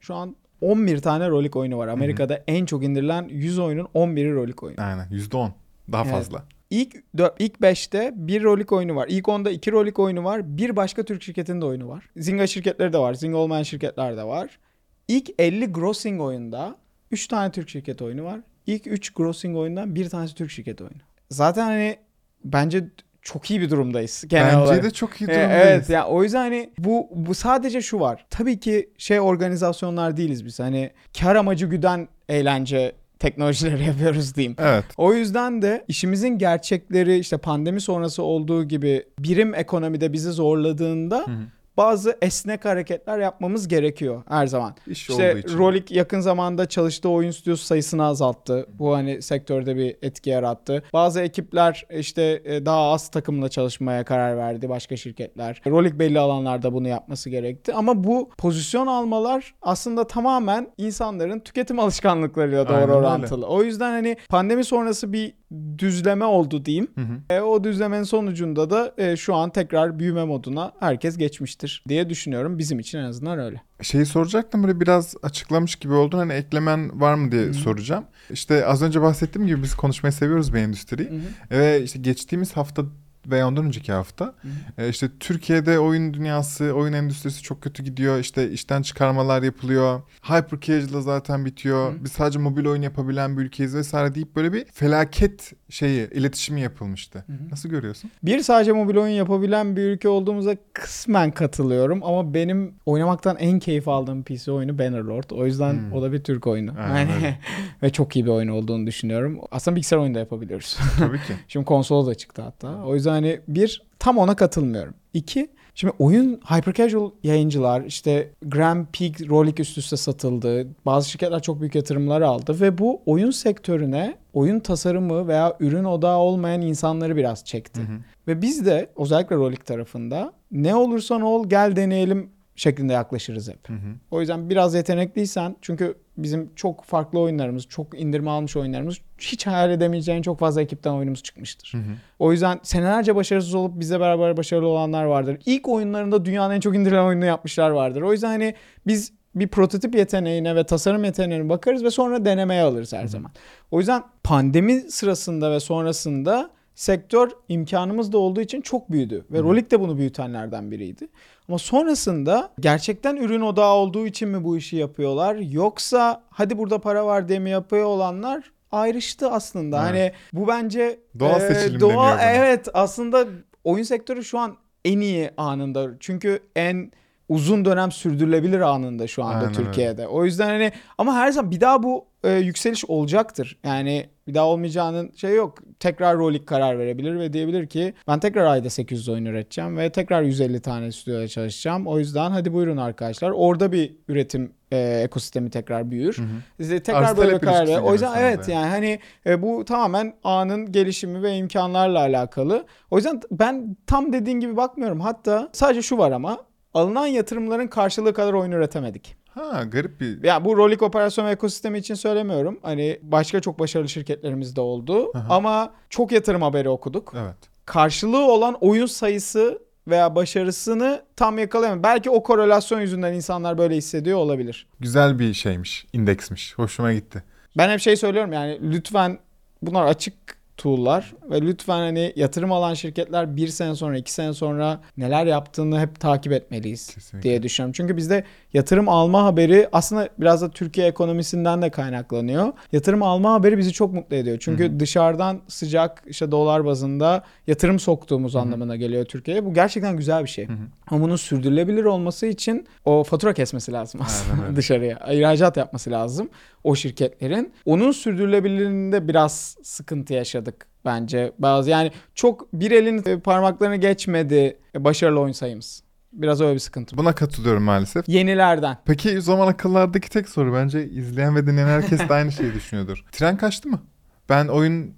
şu an 11 tane rolik oyunu var. Amerika'da en çok indirilen 100 oyunun 11'i rolik oyunu. Aynen %10. Daha Evet. fazla. İlk ilk 5'te bir rolik oyunu var. İlk 10'da 2 rolik oyunu var. Bir başka Türk şirketinin de oyunu var. Zynga şirketleri de var. Zynga olmayan şirketler de var. İlk 50 grossing oyunda 3 tane Türk şirket oyunu var. İlk 3 grossing oyundan bir tanesi Türk şirket oyunu. Zaten hani bence çok iyi bir durumdayız genel Bence olarak. de çok iyi E, durumdayız. Evet ya o yüzden hani bu bu sadece şu var. Tabii ki şey organizasyonlar değiliz biz. Hani kar amacı güden eğlence teknolojileri yapıyoruz diyeyim. Evet. O yüzden de işimizin gerçekleri işte pandemi sonrası olduğu gibi birim ekonomide bizi zorladığında Hı hı. Bazı esnek hareketler yapmamız gerekiyor her zaman. İş İşte. Rolik yakın zamanda çalıştığı oyun stüdyosu sayısını azalttı. Bu hani sektörde bir etki yarattı. Bazı ekipler işte e, daha az takımla çalışmaya karar verdi başka şirketler. Rolik belli alanlarda bunu yapması gerekti. Ama bu pozisyon almalar aslında tamamen insanların tüketim alışkanlıklarıyla doğru Aynen öyle. orantılı. O yüzden hani pandemi sonrası bir düzleme oldu diyeyim. Hı hı. E, o düzlemenin sonucunda da e, şu an tekrar büyüme moduna herkes geçmiştir diye düşünüyorum. Bizim için en azından öyle. Şeyi soracaktım böyle biraz açıklamış gibi oldun. Hani eklemen var mı diye Hı hı. soracağım. İşte az önce bahsettiğim gibi biz konuşmayı seviyoruz bu endüstriyi. Ve işte geçtiğimiz hafta veya ondan önceki hafta e, işte Türkiye'de oyun dünyası, oyun endüstrisi çok kötü gidiyor. İşte işten çıkarmalar yapılıyor. Hyper casual zaten bitiyor. Hı. Biz sadece mobil oyun yapabilen bir ülkeyiz vesaire deyip böyle bir felaket şeyi, iletişimi yapılmıştı. Hı hı. Nasıl görüyorsun? Bir sadece mobil oyun yapabilen bir ülke olduğumuza kısmen katılıyorum ama benim oynamaktan en keyif aldığım PC oyunu Bannerlord. O yüzden Hmm. o da bir Türk oyunu. Aynen Yani ve çok iyi bir oyun olduğunu düşünüyorum. Aslında bilgisayar oyunu da yapabiliyoruz. Tabii ki. Şimdi konsol da çıktı hatta. O yüzden hani bir tam ona katılmıyorum. İki Şimdi oyun hyper casual yayıncılar işte Grand Peak Rolik üst üste satıldı. Bazı şirketler çok büyük yatırımlar aldı ve bu oyun sektörüne oyun tasarımı veya ürün odağı olmayan insanları biraz çekti. Hı hı. Ve biz de özellikle Rolik tarafında ne olursan ol gel deneyelim şeklinde yaklaşırız hep. Hı hı. O yüzden biraz yetenekliysen çünkü bizim çok farklı oyunlarımız, çok indirme almış oyunlarımız hiç hayal edemeyeceğin çok fazla ekipten oyunumuz çıkmıştır. Hı hı. O yüzden senelerce başarısız olup bize beraber başarılı olanlar vardır. İlk oyunlarında dünyanın en çok indirilen oyununu yapmışlar vardır. O yüzden hani biz bir prototip yeteneğine ve tasarım yeteneğine bakarız ve sonra denemeye alırız her zaman. O yüzden pandemi sırasında ve sonrasında sektör imkanımız da olduğu için çok büyüdü. Ve Rolik de bunu büyütenlerden biriydi. Ama sonrasında gerçekten ürün odağı olduğu için mi bu işi yapıyorlar? Yoksa hadi burada para var diye mi yapıyor olanlar ayrıştı aslında. Evet. Hani bu bence Doğal e, seçilim doğa-. Evet aslında oyun sektörü şu an en iyi anında. Çünkü en uzun dönem sürdürülebilir anında şu anda Aynen. Türkiye'de. O yüzden hani ama her zaman bir daha bu e, yükseliş olacaktır. Yani bir daha olmayacağının şey yok. Tekrar Rolik karar verebilir ve diyebilir ki ben tekrar ayda 800 oyun üreteceğim ve tekrar 150 tane stüdyoda çalışacağım. O yüzden hadi buyurun arkadaşlar. Orada bir üretim e, ekosistemi tekrar büyür. Hı hı. Tekrar Arz böyle karar ver. O yüzden evet aslında. yani hani e, bu tamamen anın gelişimi ve imkanlarla alakalı. O yüzden ben tam dediğin gibi bakmıyorum. Hatta sadece şu var ama alınan yatırımların karşılığı kadar oyun üretemedik. Ha garip bir Ya bu Rolik operasyon ekosistemi için söylemiyorum. Hani başka çok başarılı şirketlerimiz de oldu. Aha. Ama çok yatırım haberi okuduk. evet. Karşılığı olan oyun sayısı veya başarısını tam yakalayamadık. Belki o korelasyon yüzünden insanlar böyle hissediyor olabilir. Güzel bir şeymiş, indeksmiş. Hoşuma gitti. Ben hep şey söylüyorum yani lütfen bunlar açık tool'lar ve lütfen hani yatırım alan şirketler bir sene sonra iki sene sonra neler yaptığını hep takip etmeliyiz Kesinlikle. diye düşünüyorum. Çünkü bizde yatırım alma haberi aslında biraz da Türkiye ekonomisinden de kaynaklanıyor. Yatırım alma haberi bizi çok mutlu ediyor. Çünkü dışarıdan sıcak işte dolar bazında yatırım soktuğumuz anlamına geliyor Türkiye'ye. Bu gerçekten güzel bir şey. hı. Ama bunun sürdürülebilir olması için o fatura kesmesi lazım aslında Aynen dışarıya. İhracat yapması lazım o şirketlerin. Onun sürdürülebilirliğinde biraz sıkıntı yaşadık bence. Bazı yani çok bir elin parmaklarını geçmedi başarılı oyun sayımız. Biraz öyle bir sıkıntı. Buna katılıyorum maalesef. Yenilerden. Peki o zaman akıllardaki tek soru bence izleyen ve dinleyen herkes de aynı şeyi düşünüyordur. Tren kaçtı mı? Ben oyun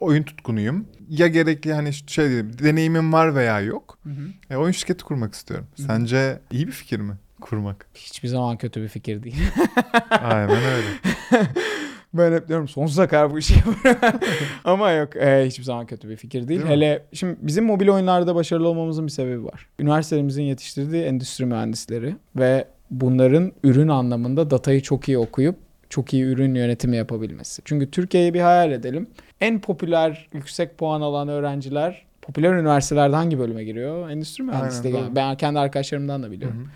oyun tutkunuyum. Ya gerekli hani şey diyeyim, deneyimim var veya yok. E, oyun şirketi kurmak istiyorum. Sence iyi bir fikir mi kurmak? Hiçbir zaman kötü bir fikir değil. Aynen öyle. ben hep diyorum sonsuza kadar bu işi yaparım. Ama yok e, hiçbir zaman kötü bir fikir değil. Değil mi? Hele şimdi bizim mobil oyunlarda başarılı olmamızın bir sebebi var. Üniversitelerimizin yetiştirdiği endüstri mühendisleri ve bunların ürün anlamında datayı çok iyi okuyup çok iyi ürün yönetimi yapabilmesi. Çünkü Türkiye'yi bir hayal edelim. En popüler yüksek puan alan öğrenciler popüler üniversitelerde hangi bölüme giriyor? Endüstri mühendisliği. Yani ben kendi arkadaşlarımdan da biliyorum. Hı hı.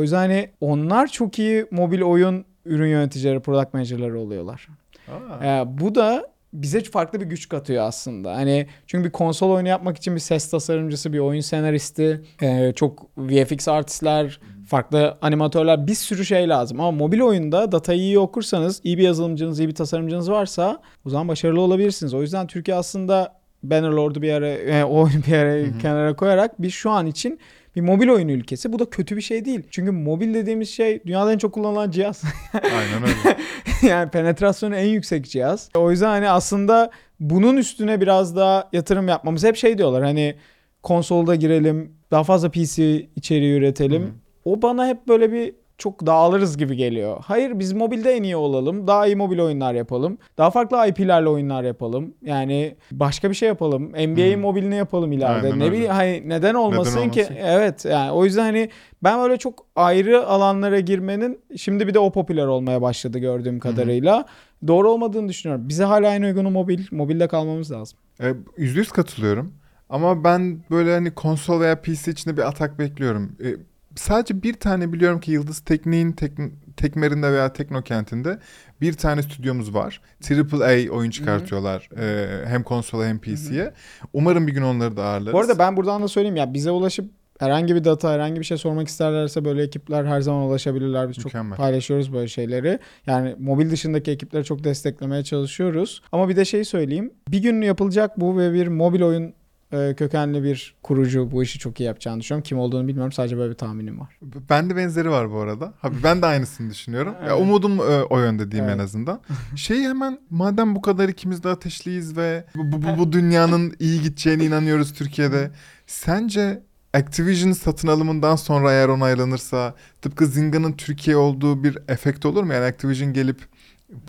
O yüzden hani onlar çok iyi mobil oyun ürün yöneticileri, product manager'ları oluyorlar. Aa. Ee, bu da bize farklı bir güç katıyor aslında. Hani çünkü bir konsol oyunu yapmak için bir ses tasarımcısı, bir oyun senaristi, e, çok VFX artistler, farklı animatörler bir sürü şey lazım. Ama mobil oyunda datayı iyi okursanız, iyi bir yazılımcınız, iyi bir tasarımcınız varsa o zaman başarılı olabilirsiniz. O yüzden Türkiye aslında Bannerlord'u bir ara, e, o bir ara kenara koyarak biz şu an için bir mobil oyun ülkesi. Bu da kötü bir şey değil. Çünkü mobil dediğimiz şey dünyada en çok kullanılan cihaz. Aynen öyle. yani penetrasyonu en yüksek cihaz. O yüzden hani aslında bunun üstüne biraz daha yatırım yapmamız hep şey diyorlar hani konsolda girelim, daha fazla PC içeriği üretelim. Hı. O bana hep böyle bir çok dağılırız gibi geliyor. Hayır biz mobilde en iyi olalım. Daha iyi mobil oyunlar yapalım. Daha farklı IP'lerle oyunlar yapalım. Yani başka bir şey yapalım. NBA'in Hı. mobilini yapalım ileride. Aynen ne öyle. bileyim hani neden olmasın ki? olmasın ki? Evet yani o yüzden hani ben böyle çok ayrı alanlara girmenin şimdi bir de o popüler olmaya başladı gördüğüm kadarıyla. Doğru olmadığını düşünüyorum. Bize hala en uygunu mobil. Mobilde kalmamız lazım. E, Yüzde yüz katılıyorum. Ama ben böyle hani konsol veya PC içinde bir atak bekliyorum. E, sadece bir tane biliyorum ki Yıldız Teknik'in tek, Tekmer'inde veya Teknokent'inde bir tane stüdyomuz var. AAA oyun çıkartıyorlar. E, hem konsola hem PC'ye. Umarım bir gün onları da ağırlarız. Bu arada ben buradan da söyleyeyim ya bize ulaşıp herhangi bir data, herhangi bir şey sormak isterlerse böyle ekipler her zaman ulaşabilirler. Biz Mükemmel. çok paylaşıyoruz böyle şeyleri. Yani mobil dışındaki ekipleri çok desteklemeye çalışıyoruz. Ama bir de şey söyleyeyim. Bir gün yapılacak bu ve bir mobil oyun e, kökenli bir kurucu bu işi çok iyi yapacağını düşünüyorum. Kim olduğunu bilmiyorum. Sadece böyle bir tahminim var. Bende benzeri var bu arada. Abi ben de aynısını düşünüyorum. Ya, Evet. umudum e, o yönde diyeyim en Evet. azından. Şeyi hemen madem bu kadar ikimiz de ateşliyiz ve bu, bu, bu, bu dünyanın iyi gideceğine inanıyoruz Türkiye'de. Sence Activision satın alımından sonra eğer onaylanırsa tıpkı Zinga'nın Türkiye olduğu bir efekt olur mu? Yani Activision gelip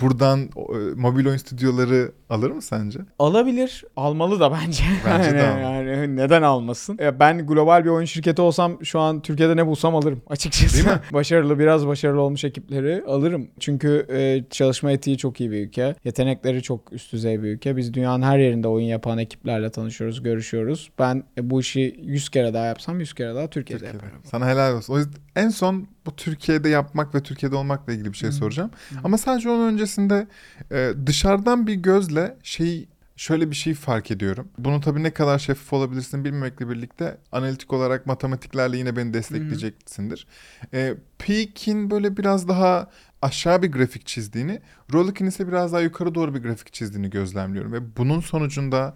buradan e, mobil oyun stüdyoları alır mı sence? Alabilir. Almalı da bence. Bence de yani, almalı. yani neden almasın? Ya ben global bir oyun şirketi olsam şu an Türkiye'de ne bulsam alırım açıkçası. Değil mi? başarılı biraz başarılı olmuş ekipleri alırım. Çünkü e, çalışma etiği çok iyi bir ülke. Yetenekleri çok üst düzey bir ülke. Biz dünyanın her yerinde oyun yapan ekiplerle tanışıyoruz, görüşüyoruz. Ben e, bu işi 100 kere daha yapsam 100 kere daha Türkiye'de, Türkiye'de. yaparım. Sana helal olsun. O yüzden en son bu Türkiye'de yapmak ve Türkiye'de olmakla ilgili bir şey Hı. soracağım. Ama sadece onun öncesinde e, dışarıdan bir gözle şey şöyle bir şey fark ediyorum. Bunu tabii ne kadar şeffaf olabilirsin bilmemekle birlikte analitik olarak matematiklerle yine beni destekleyeceksindir. E, Peak'in böyle biraz daha aşağı bir grafik çizdiğini, Rollick'in ise biraz daha yukarı doğru bir grafik çizdiğini gözlemliyorum. Ve bunun sonucunda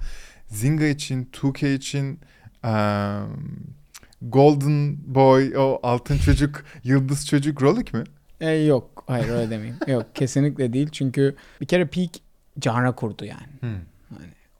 Zynga için, 2K için, eee, Golden Boy, o altın çocuk, yıldız çocuk Rollick mi? E, yok hayır öyle demeyeyim. yok kesinlikle değil. Çünkü bir kere Peak cana kurdu yani.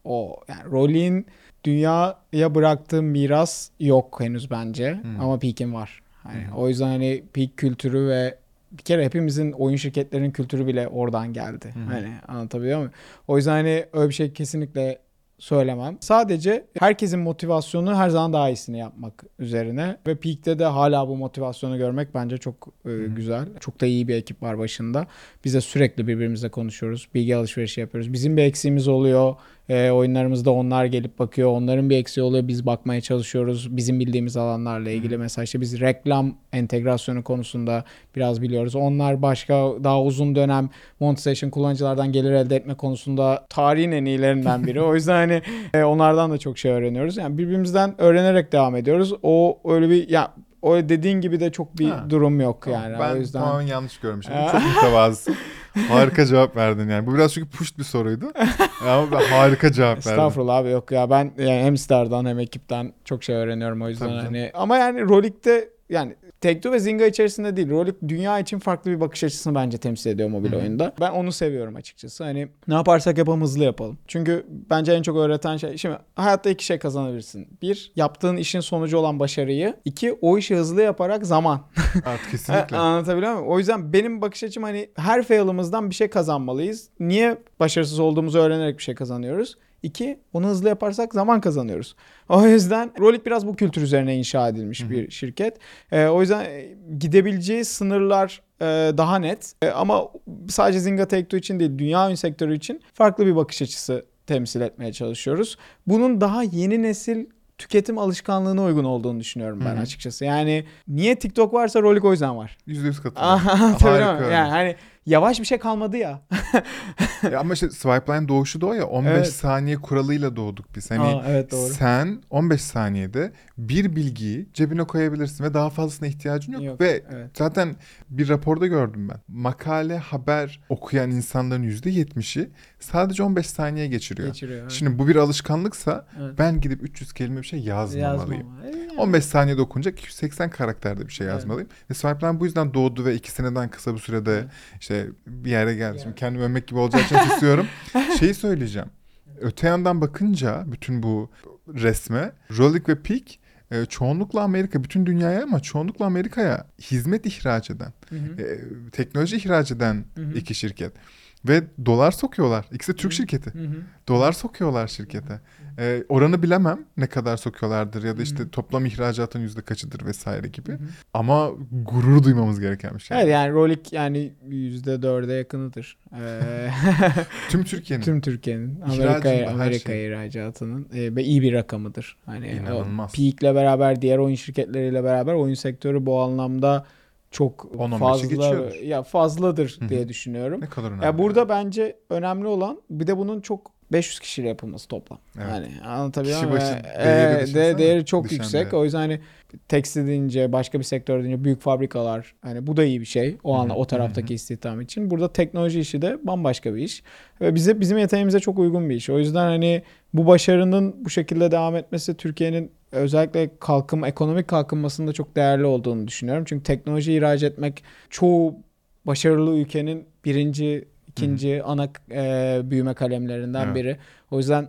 O yani Rowling'in dünyaya bıraktığı miras yok henüz bence Hmm. ama Peak'in var. Hani Hmm. o yüzden hani Peak kültürü ve bir kere hepimizin oyun şirketlerinin kültürü bile oradan geldi. Hmm. Hani anlatabiliyor muyum? O yüzden hani öyle bir şey kesinlikle söylemem. Sadece herkesin motivasyonu her zaman daha iyisini yapmak üzerine ve Peak'te de hala bu motivasyonu görmek bence çok e, güzel. Çok da iyi bir ekip var başında. Biz de sürekli birbirimizle konuşuyoruz. Bilgi alışverişi yapıyoruz. Bizim bir eksiğimiz oluyor. E, oyunlarımızda onlar gelip bakıyor. Onların bir eksiği oluyor. Biz bakmaya çalışıyoruz. Bizim bildiğimiz alanlarla ilgili. Mesela işte biz reklam entegrasyonu konusunda biraz biliyoruz. Onlar başka daha uzun dönem monetization kullanıcılardan gelir elde etme konusunda tarihin en iyilerinden biri. o yüzden hani e, onlardan da çok şey öğreniyoruz. Yani birbirimizden öğrenerek devam ediyoruz. O öyle bir ya o dediğin gibi de çok bir Ha. durum yok yani. ben o yüzden tamamen yanlış görmüşüm. Çok mütevazısın. Harika cevap verdin yani. Bu biraz çünkü pusht bir soruydu. Ama harika cevap verdin. Estağfurullah abi yok ya ben yani hem Star'dan hem ekipten çok şey öğreniyorum o yüzden Tabii canım. hani ama yani Rolik'te yani Take-Two ve Zynga içerisinde değil. Rolik dünya için farklı bir bakış açısını bence temsil ediyor mobil Hı hı. oyunda. Ben onu seviyorum açıkçası. Hani ne yaparsak yapalım hızlı yapalım. Çünkü bence en çok öğreten şey şimdi hayatta iki şey kazanabilirsin. Bir, yaptığın işin sonucu olan başarıyı. İki, o işi hızlı yaparak zaman. Evet, kesinlikle. Anlatabiliyor muyum? O yüzden benim bakış açım hani her fail'ımızdan bir şey kazanmalıyız. Niye başarısız olduğumuzu öğrenerek bir şey kazanıyoruz? İki, onu hızlı yaparsak zaman kazanıyoruz. O yüzden Rolik biraz bu kültür üzerine inşa edilmiş bir şirket. Ee, o yüzden e, gidebileceği sınırlar e, daha net. E, ama sadece Zynga Take-Two için değil, dünya oyun sektörü için farklı bir bakış açısı temsil etmeye çalışıyoruz. Bunun daha yeni nesil tüketim alışkanlığına uygun olduğunu düşünüyorum ben Hı hı. açıkçası. Yani niye TikTok varsa Rolik o yüzden var. Yüzde yüz katılıyorum. Anlatabiliyor muyum? Harika. Yani hani yavaş bir şey kalmadı ya. Ya ama işte swipe line doğuşu da o ya 15 Evet. saniye kuralıyla doğduk biz. Hani Aa, evet doğru. sen 15 saniyede bir bilgiyi cebine koyabilirsin ve daha fazlasına ihtiyacın yok. Yok, Ve evet. zaten bir raporda gördüm ben. Makale, haber okuyan insanların %70'i sadece 15 saniye geçiriyor. Geçiriyor. evet. Şimdi bu bir alışkanlıksa Evet. ben gidip 300 kelime bir şey yazmamalıyım. Yazmama. E, yani. 15 saniyede okunacak 280 karakterde bir şey Evet. yazmalıyım. Ve Swipeline bu yüzden doğdu ve iki seneden kısa bir sürede Evet. işte bir yere geldi. Şimdi Evet. kendimi övmek gibi olacağı için susuyorum. Şeyi söyleyeceğim. Öte yandan bakınca bütün bu resme Rolik ve Peak e, çoğunlukla Amerika, bütün dünyaya ama çoğunlukla Amerika'ya hizmet ihraç eden, Hı hı. e, teknoloji ihraç eden Hı hı. iki şirket. Ve dolar sokuyorlar. İkisi de Türk Hı. şirketi. Hı hı. Dolar sokuyorlar şirkete. Ee, oranı bilemem ne kadar sokuyorlardır ya da işte Hı. toplam ihracatın yüzde kaçıdır vesaire gibi. Hı hı. Ama gurur duymamız gereken bir şey. Evet yani Rolik yani %4'e yakınıdır. Ee, Tüm Türkiye'nin. Tüm Türkiye'nin Amerika Amerika şey. ihracatının e, iyi bir rakamıdır. Hani İnanılmaz. Peak'le beraber diğer oyun şirketleriyle beraber oyun sektörü bu anlamda çok 10-15'i fazla geçiyordur. ya fazladır Hı hı. diye düşünüyorum. Ne kadar önemli. Ya burada bence önemli olan bir de bunun çok 500 kişiyle yapılması toplam. Evet. Hani anlatabiliyor Kişi muyum? başı Ee, değeri de- değeri çok Düşen yüksek. değeri. O yüzden hani tekstil deyince başka bir sektör deyince büyük fabrikalar hani bu da iyi bir şey. O Hı hı, an o taraftaki istihdam için. Burada teknoloji işi de bambaşka bir iş. Ve bize bizim yeteneğimize çok uygun bir iş. O yüzden hani bu başarının bu şekilde devam etmesi Türkiye'nin özellikle kalkınma, ekonomik kalkınmasında çok değerli olduğunu düşünüyorum. Çünkü teknoloji ihraç etmek çoğu başarılı ülkenin birinci, ikinci ana e, büyüme kalemlerinden Evet. biri. O yüzden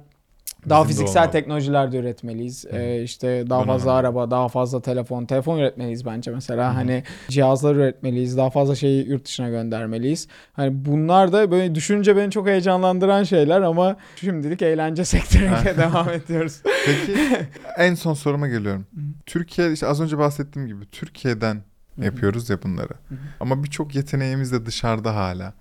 daha Bizim fiziksel olmalı. teknolojiler de üretmeliyiz. Hı. Ee, işte daha Buna fazla araba, daha fazla telefon, telefon üretmeliyiz bence mesela. Hı. Hani cihazlar üretmeliyiz, daha fazla şeyi yurt dışına göndermeliyiz. Hani bunlar da böyle düşününce beni çok heyecanlandıran şeyler ama şimdilik eğlence sektörüne devam ediyoruz. Peki en son soruma geliyorum. Hı. Türkiye işte az önce bahsettiğim gibi Türkiye'den hı. yapıyoruz ya bunları. Hı hı. Ama birçok yeteneğimiz de dışarıda hala.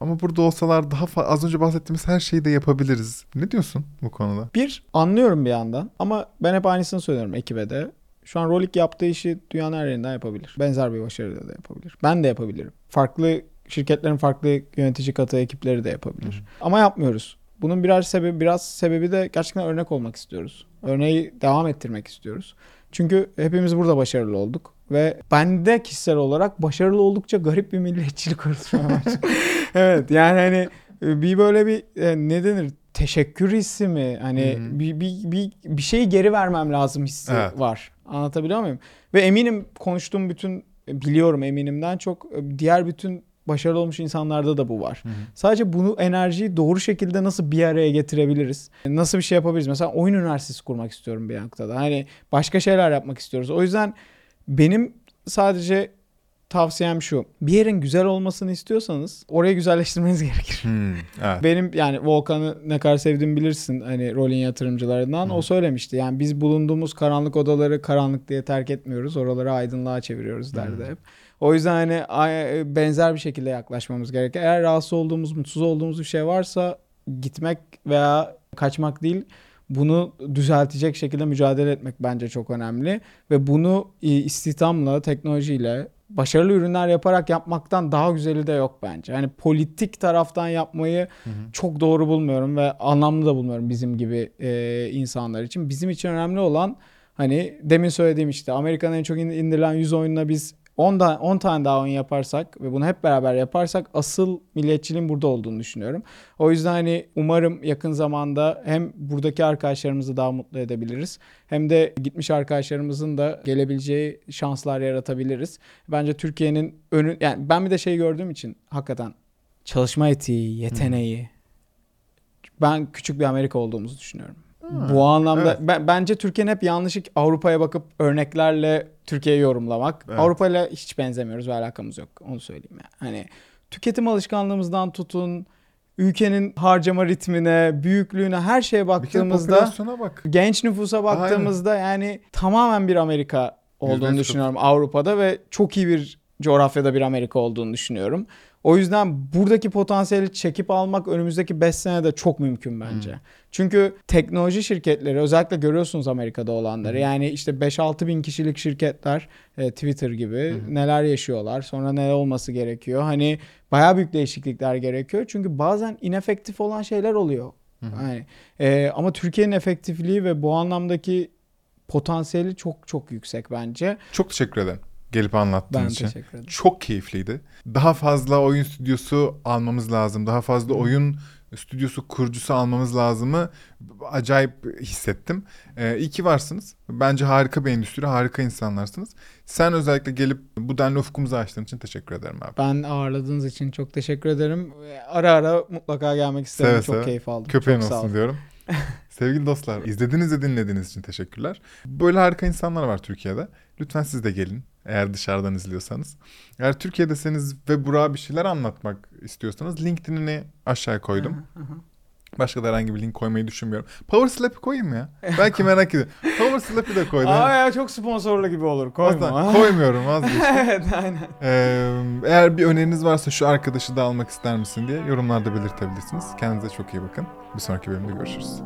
Ama burada olsalar daha fa- az önce bahsettiğimiz her şeyi de yapabiliriz. Ne diyorsun bu konuda? Bir, anlıyorum bir yandan ama ben hep aynısını söylüyorum ekibe de. Şu an Rolik yaptığı işi dünyanın her yerinden yapabilir. Benzer bir başarıyla da yapabilir. Ben de yapabilirim. Farklı şirketlerin farklı yönetici katı ekipleri de yapabilir. Hı. Ama yapmıyoruz. Bunun biraz sebebi biraz sebebi de gerçekten örnek olmak istiyoruz. Örneği devam ettirmek istiyoruz. Çünkü hepimiz burada başarılı olduk ve bende kişisel olarak başarılı oldukça garip bir milliyetçilik oluşmaya başladı. evet yani hani e, bir böyle bir e, ne denir teşekkür hissi mi hani hı. bir, bir, bir, bir şeyi geri vermem lazım hissi Evet. var. Anlatabiliyor muyum? Ve eminim konuştuğum bütün biliyorum eminimden çok e, diğer bütün başarılı olmuş insanlarda da bu var. Sadece bunu enerjiyi doğru şekilde nasıl bir araya getirebiliriz? Nasıl bir şey yapabiliriz? Mesela oyun üniversitesi kurmak istiyorum bir noktada. Hani başka şeyler yapmak istiyoruz. O yüzden benim sadece tavsiyem şu. Bir yerin güzel olmasını istiyorsanız orayı güzelleştirmeniz gerekir. Hmm, evet. Benim yani Volkan'ı ne kadar sevdiğimi bilirsin hani rolün yatırımcılarından. Hı. O söylemişti. Yani biz bulunduğumuz karanlık odaları karanlık diye terk etmiyoruz. Oraları aydınlığa çeviriyoruz derdi Hı. hep. O yüzden hani ay- benzer bir şekilde yaklaşmamız gerekir. Eğer rahatsız olduğumuz, mutsuz olduğumuz bir şey varsa gitmek veya kaçmak değil bunu düzeltecek şekilde mücadele etmek bence çok önemli ve bunu e, istihdamla, teknolojiyle başarılı ürünler yaparak yapmaktan daha güzeli de yok bence. Hani politik taraftan yapmayı Hı hı. çok doğru bulmuyorum ve anlamlı da bulmuyorum bizim gibi e, insanlar için. Bizim için önemli olan hani demin söylediğim işte Amerika'nın en çok in- indirilen 100 oyununa biz 10, da, 10 tane daha oyun yaparsak ve bunu hep beraber yaparsak asıl milliyetçiliğin burada olduğunu düşünüyorum. O yüzden hani umarım yakın zamanda hem buradaki arkadaşlarımızı daha mutlu edebiliriz hem de gitmiş arkadaşlarımızın da gelebileceği şanslar yaratabiliriz. Bence Türkiye'nin önü yani ben bir de şey gördüğüm için hakikaten çalışma etiği, yeteneği ben küçük bir Amerika olduğumuzu düşünüyorum. Ha, Bu anlamda evet. ben- bence Türkiye'nin hep yanlış Avrupa'ya bakıp örneklerle Türkiye'yi yorumlamak. Evet. Avrupa ile hiç benzemiyoruz ve alakamız yok. Onu söyleyeyim yani. Hani tüketim alışkanlığımızdan tutun ülkenin harcama ritmine, büyüklüğüne her şeye baktığımızda bak. genç nüfusa baktığımızda yani tamamen bir Amerika olduğunu Yüzde yüz düşünüyorum Avrupa'da ve çok iyi bir coğrafyada bir Amerika olduğunu düşünüyorum. O yüzden buradaki potansiyeli çekip almak önümüzdeki 5 senede çok mümkün bence. Hmm. Çünkü teknoloji şirketleri özellikle görüyorsunuz Amerika'da olanları. Yani işte 5-6 bin kişilik şirketler e, Twitter gibi neler yaşıyorlar. Sonra neler olması gerekiyor. Hani bayağı büyük değişiklikler gerekiyor. Çünkü bazen inefektif olan şeyler oluyor. Yani, e, ama Türkiye'nin efektifliği ve bu anlamdaki potansiyeli çok çok yüksek bence. Çok teşekkür ederim gelip anlattığın Ben için. teşekkür ederim. Çok keyifliydi. Daha fazla oyun stüdyosu almamız lazım. Daha fazla oyun stüdyosu kurucusu almamız lazımı acayip hissettim. Ee, iyi ki varsınız. Bence harika bir endüstri, harika insanlarsınız. Sen özellikle gelip bu denli ufkumuzu açtığın için teşekkür ederim abi. Ben ağırladığınız için çok teşekkür ederim. Ara ara mutlaka gelmek isterim. Seve çok seve. keyif aldım. Köpeğin çok olsun diyorum. Sevgili dostlar, izlediğiniz ve dinlediğiniz için teşekkürler. Böyle harika insanlar var Türkiye'de. Lütfen siz de gelin eğer dışarıdan izliyorsanız. Eğer Türkiye'deseniz ve Burak'a bir şeyler anlatmak istiyorsanız LinkedIn'ini aşağıya koydum. Hı hı. Başka da herhangi bir link koymayı düşünmüyorum. Power Slap'i koyayım ya. Belki merak ediyorum. Power Slap'i de koydum. Aa ya çok sponsorlu gibi olur. Koyma. Koymuyorum vazgeçtim. evet aynen. Ee, eğer bir öneriniz varsa şu arkadaşı da almak ister misin diye yorumlarda belirtebilirsiniz. Kendinize çok iyi bakın. Bir sonraki bölümde görüşürüz.